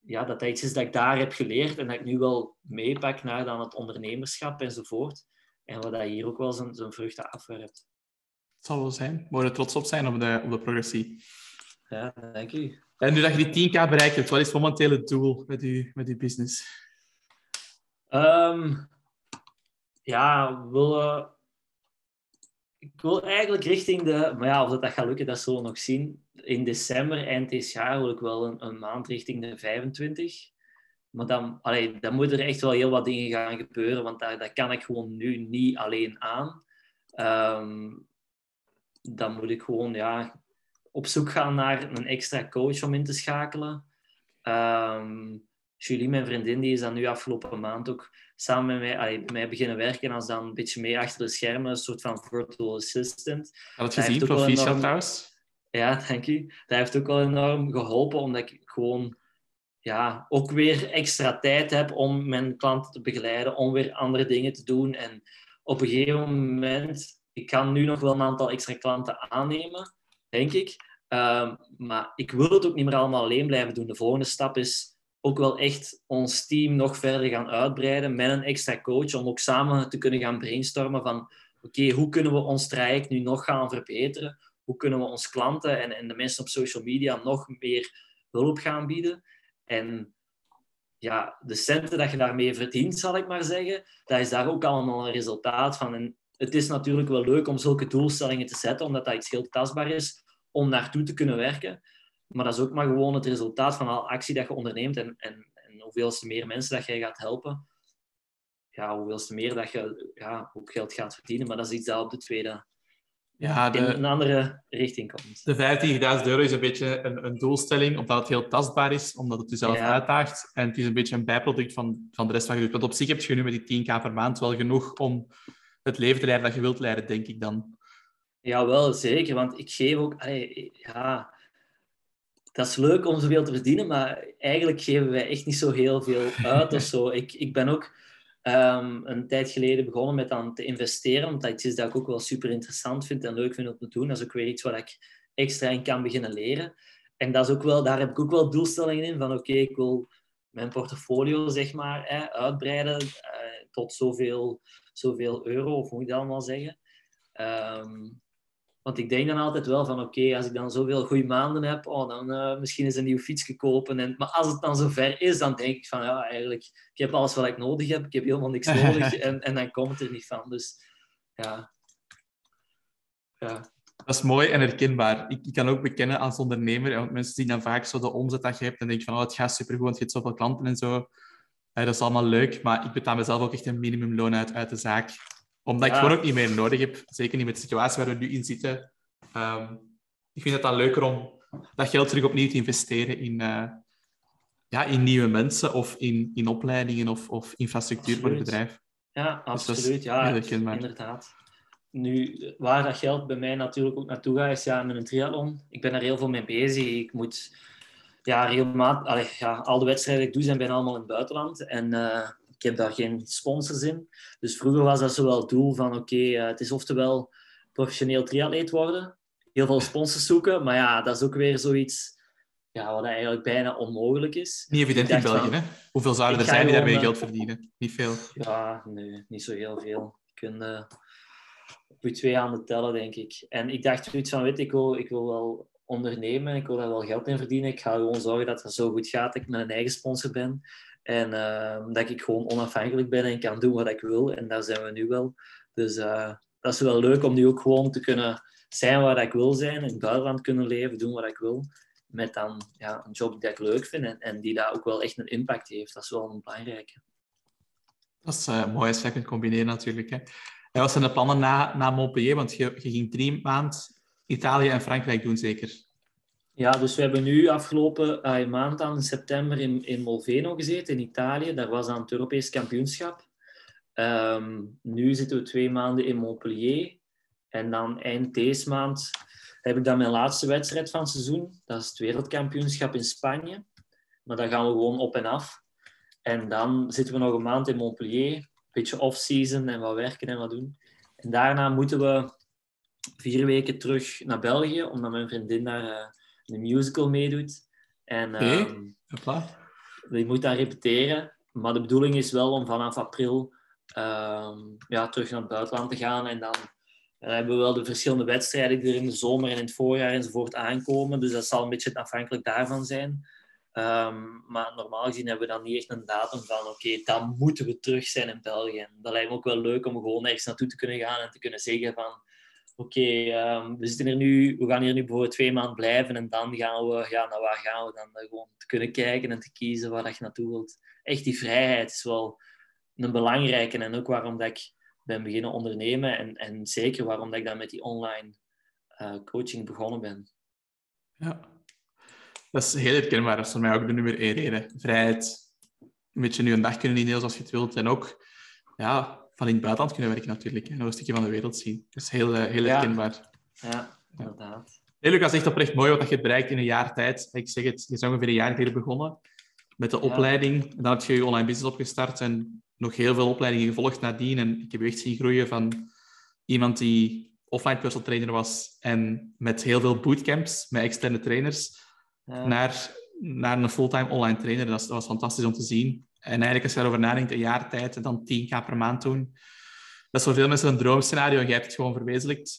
ja, dat dat iets is dat ik daar heb geleerd en dat ik nu wel meepak naar dan het ondernemerschap enzovoort. En wat dat hier ook wel zijn, zijn vruchten afwerpt. Het zal wel zijn. Mogen er trots op zijn op de, op de progressie. Ja, dank u. En nu dat je die 10k bereikt hebt, wat is momenteel het doel met je, met uw business? Um, ja, wil, ik wil eigenlijk richting de... Maar ja, of dat, dat gaat lukken, dat zullen we nog zien. In december, eind dit jaar, wil ik wel een, een maand richting de 25. Maar dan, allee, dan moeten er echt wel heel wat dingen gaan gebeuren, want daar, dat kan ik gewoon nu niet alleen aan. Um, dan moet ik gewoon ja, op zoek gaan naar een extra coach om in te schakelen. Um, Julie, mijn vriendin, die is dan nu afgelopen maand ook samen met mij, allee, mij beginnen werken als dan een beetje mee achter de schermen, een soort van virtual assistant. Had je gezien, proficiat enorm... trouwens. Ja, dank u. Dat heeft ook wel enorm geholpen, omdat ik gewoon ja, ook weer extra tijd heb om mijn klanten te begeleiden, om weer andere dingen te doen. En op een gegeven moment, ik kan nu nog wel een aantal extra klanten aannemen, denk ik. Um, maar ik wil het ook niet meer allemaal alleen blijven doen. De volgende stap is ook wel echt ons team nog verder gaan uitbreiden met een extra coach, om ook samen te kunnen gaan brainstormen van oké, hoe kunnen we ons traject nu nog gaan verbeteren? Hoe kunnen we ons klanten en, en de mensen op social media nog meer hulp gaan bieden? En ja, de centen dat je daarmee verdient, zal ik maar zeggen, dat is daar ook allemaal een resultaat van. Het is natuurlijk wel leuk om zulke doelstellingen te zetten, omdat dat iets heel tastbaar is om naartoe te kunnen werken. Maar dat is ook maar gewoon het resultaat van al actie dat je onderneemt en, en, en hoeveelste meer mensen dat jij gaat helpen. ja, hoeveelste meer dat je ja, ook geld gaat verdienen. Maar dat is iets dat op de tweede Ja, in de, een andere richting komt. de 15.000 euro is een beetje een, een doelstelling, omdat het heel tastbaar is, omdat het jezelf Ja. uitdaagt. En het is een beetje een bijproduct van, van de rest van je doet. Want op zich heb je nu met die 10k per maand wel genoeg om het leven te leiden dat je wilt leiden, denk ik dan. Ja, wel zeker. Want ik geef ook... allee, ja, dat is leuk om zoveel te verdienen, maar eigenlijk geven wij echt niet zo heel veel uit of zo. Ik, ik ben ook ehm, een tijd geleden begonnen met aan te investeren, omdat dat iets is dat ik ook wel super interessant vind en leuk vind om te doen. Dat is ook weer iets waar ik extra in kan beginnen leren. En dat is ook wel, daar heb ik ook wel doelstellingen in, van oké, ik wil mijn portfolio zeg maar hè, uitbreiden eh, tot zoveel, zoveel euro, of moet ik dat allemaal zeggen. Ehm, want ik denk dan altijd wel van, oké, als ik dan zoveel goede maanden heb, oh, dan eh, misschien eens een nieuw fietsje kopen. En, maar als het dan zover is, dan denk ik van, ja, eigenlijk, ik heb alles wat ik nodig heb. Ik heb helemaal niks nodig. en, en dan komt het er niet van. Dus, ja. Ja, Dat is mooi en herkenbaar. Ik, ik kan ook bekennen als ondernemer, want mensen zien dan vaak zo de omzet dat je hebt en denken van, oh, het gaat supergoed, want je hebt zoveel klanten en zo. Dat is allemaal leuk, maar ik betaal mezelf ook echt een minimumloon uit, uit de zaak. Omdat ik Ja. gewoon ook niet meer nodig heb. Zeker niet met de situatie waar we nu in zitten. Ehm, ik vind het dan leuker om dat geld terug opnieuw te investeren in, eh, ja, in nieuwe mensen of in, in opleidingen of, of infrastructuur voor het bedrijf. ja Dus absoluut. Ja, inderdaad. Nu, waar dat geld bij mij natuurlijk ook naartoe gaat, is ja, met een triathlon. Ik ben er heel veel mee bezig. Ik moet ja, regelmatig... ja, al de wedstrijden die ik doe, zijn bijna allemaal in het buitenland. En eh, ik heb daar geen sponsors in. Dus vroeger was dat zo wel het doel van... Oké, eh, het is oftewel professioneel triatleet worden. Heel veel sponsors zoeken. Maar ja, dat is ook weer zoiets... Ja, wat eigenlijk bijna onmogelijk is. Niet evident in België, van, hè? Hoeveel zouden er zijn die daarmee gewoon, geld verdienen? Niet veel. Ja, nee, niet zo heel veel. Je kunt eh, op je twee handen tellen, denk ik. En ik dacht zoiets van, weet ik wil, ik wil wel ondernemen, ik wil daar wel geld in verdienen. Ik ga gewoon zorgen dat het zo goed gaat dat ik mijn eigen sponsor ben. En eh, dat ik gewoon onafhankelijk ben en kan doen wat ik wil. En daar zijn we nu wel. Dus eh, dat is wel leuk om nu ook gewoon te kunnen zijn waar ik wil zijn. In het buitenland kunnen leven, doen wat ik wil. Met dan ja, een job die ik leuk vind en, en die daar ook wel echt een impact heeft. Dat is wel een belangrijke. Dat is eh, mooi als je kunt combineren natuurlijk. Hè. En wat zijn de plannen na, na Montpellier? Want je, je ging drie maand Italië en Frankrijk doen, zeker? Ja, dus we hebben nu afgelopen eh, maand aan september in, in Molveno gezeten, in Italië. Daar was aan het Europees kampioenschap. Ehm, nu zitten we twee maanden in Montpellier. En dan eind deze maand heb ik dan mijn laatste wedstrijd van het seizoen. Dat is het wereldkampioenschap in Spanje. Maar daar gaan we gewoon op en af. En dan zitten we nog een maand in Montpellier. Een beetje off-season en wat werken en wat doen. En daarna moeten we vier weken terug naar België, omdat mijn vriendin daar eh, een musical meedoet. En Hopla. die moet dan repeteren. Maar de bedoeling is wel om vanaf april ehm, ja, terug naar het buitenland te gaan. En dan dan hebben we wel de verschillende wedstrijden die er in de zomer en in het voorjaar enzovoort aankomen. Dus dat zal een beetje afhankelijk daarvan zijn. Ehm, maar normaal gezien hebben we dan niet echt een datum van oké, dan moeten we terug zijn in België. En dat lijkt me ook wel leuk om gewoon ergens naartoe te kunnen gaan en te kunnen zeggen van oké, ehm, we hier nu, we gaan hier nu bijvoorbeeld twee maanden blijven en dan gaan we, ja, naar waar gaan we dan? Eh, Gewoon te kunnen kijken en te kiezen waar dat je naartoe wilt. Echt die vrijheid is wel een belangrijke en ook waarom dat ik ben beginnen ondernemen en, en zeker waarom dat ik dan met die online eh, coaching begonnen ben. Ja. Dat is heel herkenbaar. Dat is voor mij ook de nummer één reden. Vrijheid. Een beetje nu een dag kunnen innemen zoals je het wilt. En ook ja, van in het buitenland kunnen werken natuurlijk. En nog een stukje van de wereld zien. Dat is heel, eh, heel Ja. herkenbaar. Ja, inderdaad. Hey, Lucas, echt oprecht mooi wat je hebt bereikt in een jaar tijd. Ik zeg het, je is ongeveer een jaar geleden begonnen met de Ja. opleiding. En dan heb je je online business opgestart en nog heel veel opleidingen gevolgd nadien. En ik heb je echt zien groeien van iemand die offline personal trainer was en met heel veel bootcamps met externe trainers Ja. naar, naar een fulltime online trainer. Dat was fantastisch om te zien. En eigenlijk als je daarover nadenkt, een jaar tijd en dan 10k per maand doen. Dat is voor veel mensen een droomscenario en jij hebt het gewoon verwezenlijkt.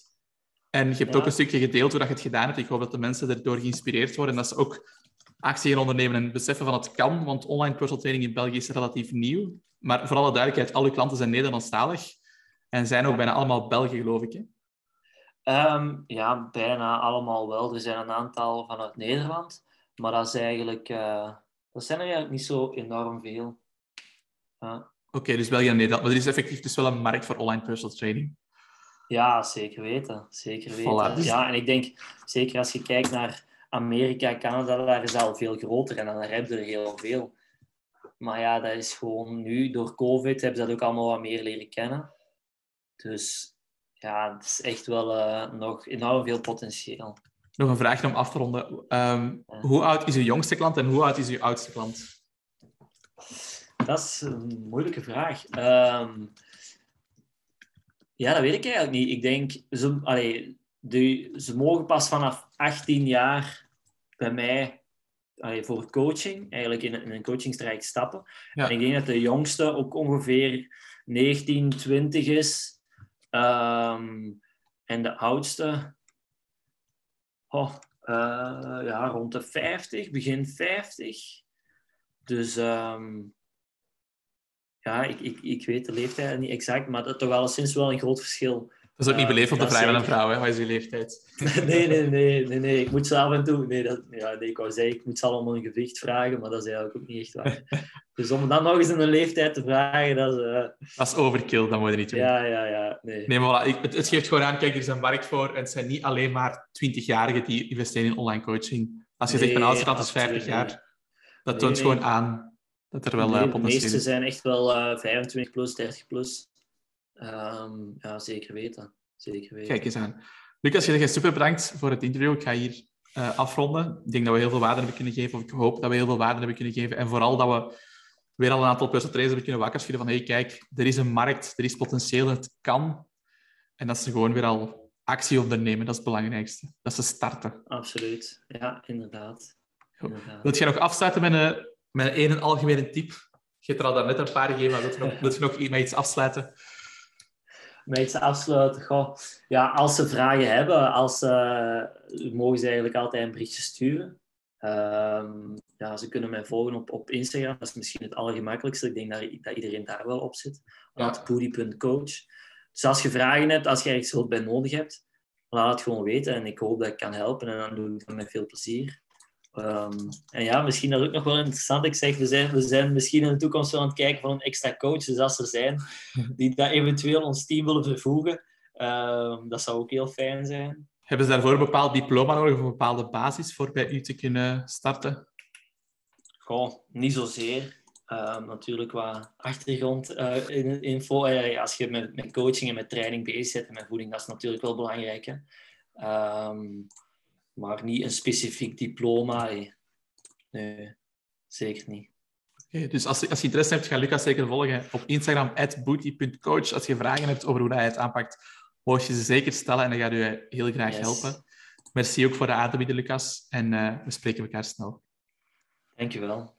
En je hebt Ja. ook een stukje gedeeld hoe dat je het gedaan hebt. Ik hoop dat de mensen erdoor geïnspireerd worden. En dat ze ook actie gaan ondernemen en beseffen van het kan. Want online personal training in België is relatief nieuw. Maar voor alle duidelijkheid, al uw klanten zijn Nederlandstalig. En zijn ook bijna allemaal Belgen, geloof ik. Hè? Ehm, ja, bijna allemaal wel. Er zijn een aantal vanuit Nederland, maar dat is eigenlijk, eh, dat zijn er eigenlijk niet zo enorm veel. Ja. Oké, dus België en Nederland. Maar er is effectief dus wel een markt voor online personal training. Ja, zeker weten. Zeker weten. Voilà, dus- Ja, en ik denk, zeker als je kijkt naar Amerika, Canada, daar is dat al veel groter en dan heb je er heel veel. Maar ja, dat is gewoon nu, door COVID, hebben ze dat ook allemaal wat meer leren kennen. Dus ja, het is echt wel eh, nog enorm veel potentieel. Nog een vraagje om af te ronden. Ehm, hoe oud is uw jongste klant en hoe oud is uw oudste klant? Dat is een moeilijke vraag. Ehm, ja, dat weet ik eigenlijk niet. Ik denk, ze, allee, de, ze mogen pas vanaf 18 jaar bij mij allee, voor coaching, eigenlijk in, een- in een coachingstraject stappen. Ja. En ik denk dat de jongste ook ongeveer 19, 20 is. Ehm, en de oudste, oh, eh, ja, rond de 50, begin 50. Dus ehm, ja, ik, ik, ik weet de leeftijd niet exact, maar dat toch wel sinds wel een groot verschil. Dat is ook niet beleefd om te dat vragen aan een vrouw, hè? Wat is uw leeftijd? Nee, nee, nee, nee, nee. Ik moet ze af en toe... Nee, dat, ja, nee, ik wou zeggen, ik moet ze allemaal een gewicht vragen, maar dat is eigenlijk ook niet echt waar. Dus om dan nog eens in een leeftijd te vragen, dat is... eh, Dat is overkill, dat moet je niet doen. ja, ja, ja, nee. Nee, maar voilà, ik- het, het geeft gewoon aan, kijk, er is een markt voor en het zijn niet alleen maar 20-jarigen die investeren in online coaching. Als je zegt, mijn oudste is 50 absoluut jaar, dat toont gewoon aan dat er wel eh, de potentieel meeste is. zijn echt wel eh 25 plus, 30 plus. Ehm, ja, zeker weten. Zeker weten. Kijk eens aan. Lucas, je zegt super bedankt voor het interview. Ik ga hier eh, afronden. Ik denk dat we heel veel waarde hebben kunnen geven, of ik hoop dat we heel veel waarde hebben kunnen geven. En vooral dat we weer al een aantal personal trainers hebben kunnen wakker schudden van hey, kijk, er is een markt, er is potentieel, het kan. En dat ze gewoon weer al actie ondernemen, dat is het belangrijkste. Dat ze starten. Absoluut. Ja, inderdaad. Inderdaad. Wilt jij nog afsluiten met een, met een, één algemene tip? Je hebt er al daarnet een paar gegeven, maar wilt je nog, wilt je nog met iets afsluiten? Met iets afsluiten. Goh. Ja, als ze vragen hebben, als, mogen ze eigenlijk altijd een berichtje sturen. Ehm, ja, ze kunnen mij volgen op, op Instagram. Dat is misschien het allergemakkelijkste. Ik denk dat, dat iedereen daar wel op zit. Ja. Dus als je vragen hebt, als je ergens hulp bij nodig hebt, laat het gewoon weten. En ik hoop dat ik kan helpen. En dan doe ik dat met veel plezier. Ehm, en ja, misschien dat ook nog wel interessant. Ik zeg, we zijn, we zijn misschien in de toekomst wel aan het kijken voor een extra coach. Dus als er zijn die dat eventueel ons team willen vervoegen, ehm, dat zou ook heel fijn zijn. Hebben ze daarvoor een bepaald diploma nodig of een bepaalde basis voor bij u te kunnen starten? Goh, niet zozeer. Ehm, natuurlijk wat achtergrondinfo. Eh, als je met, met coaching en met training bezig bent en met voeding, dat is natuurlijk wel belangrijk. Hè? Maar niet een specifiek diploma. Nee, zeker niet. Oké, dus als, je- als je interesse hebt, ga Lucas zeker volgen op Instagram, booty.coach. Als je vragen hebt over hoe hij het aanpakt, mocht je ze zeker stellen en dan gaat u heel graag Yes. helpen. Merci ook voor de aan te bieden, Lucas. En eh, we spreken elkaar snel. Dankjewel.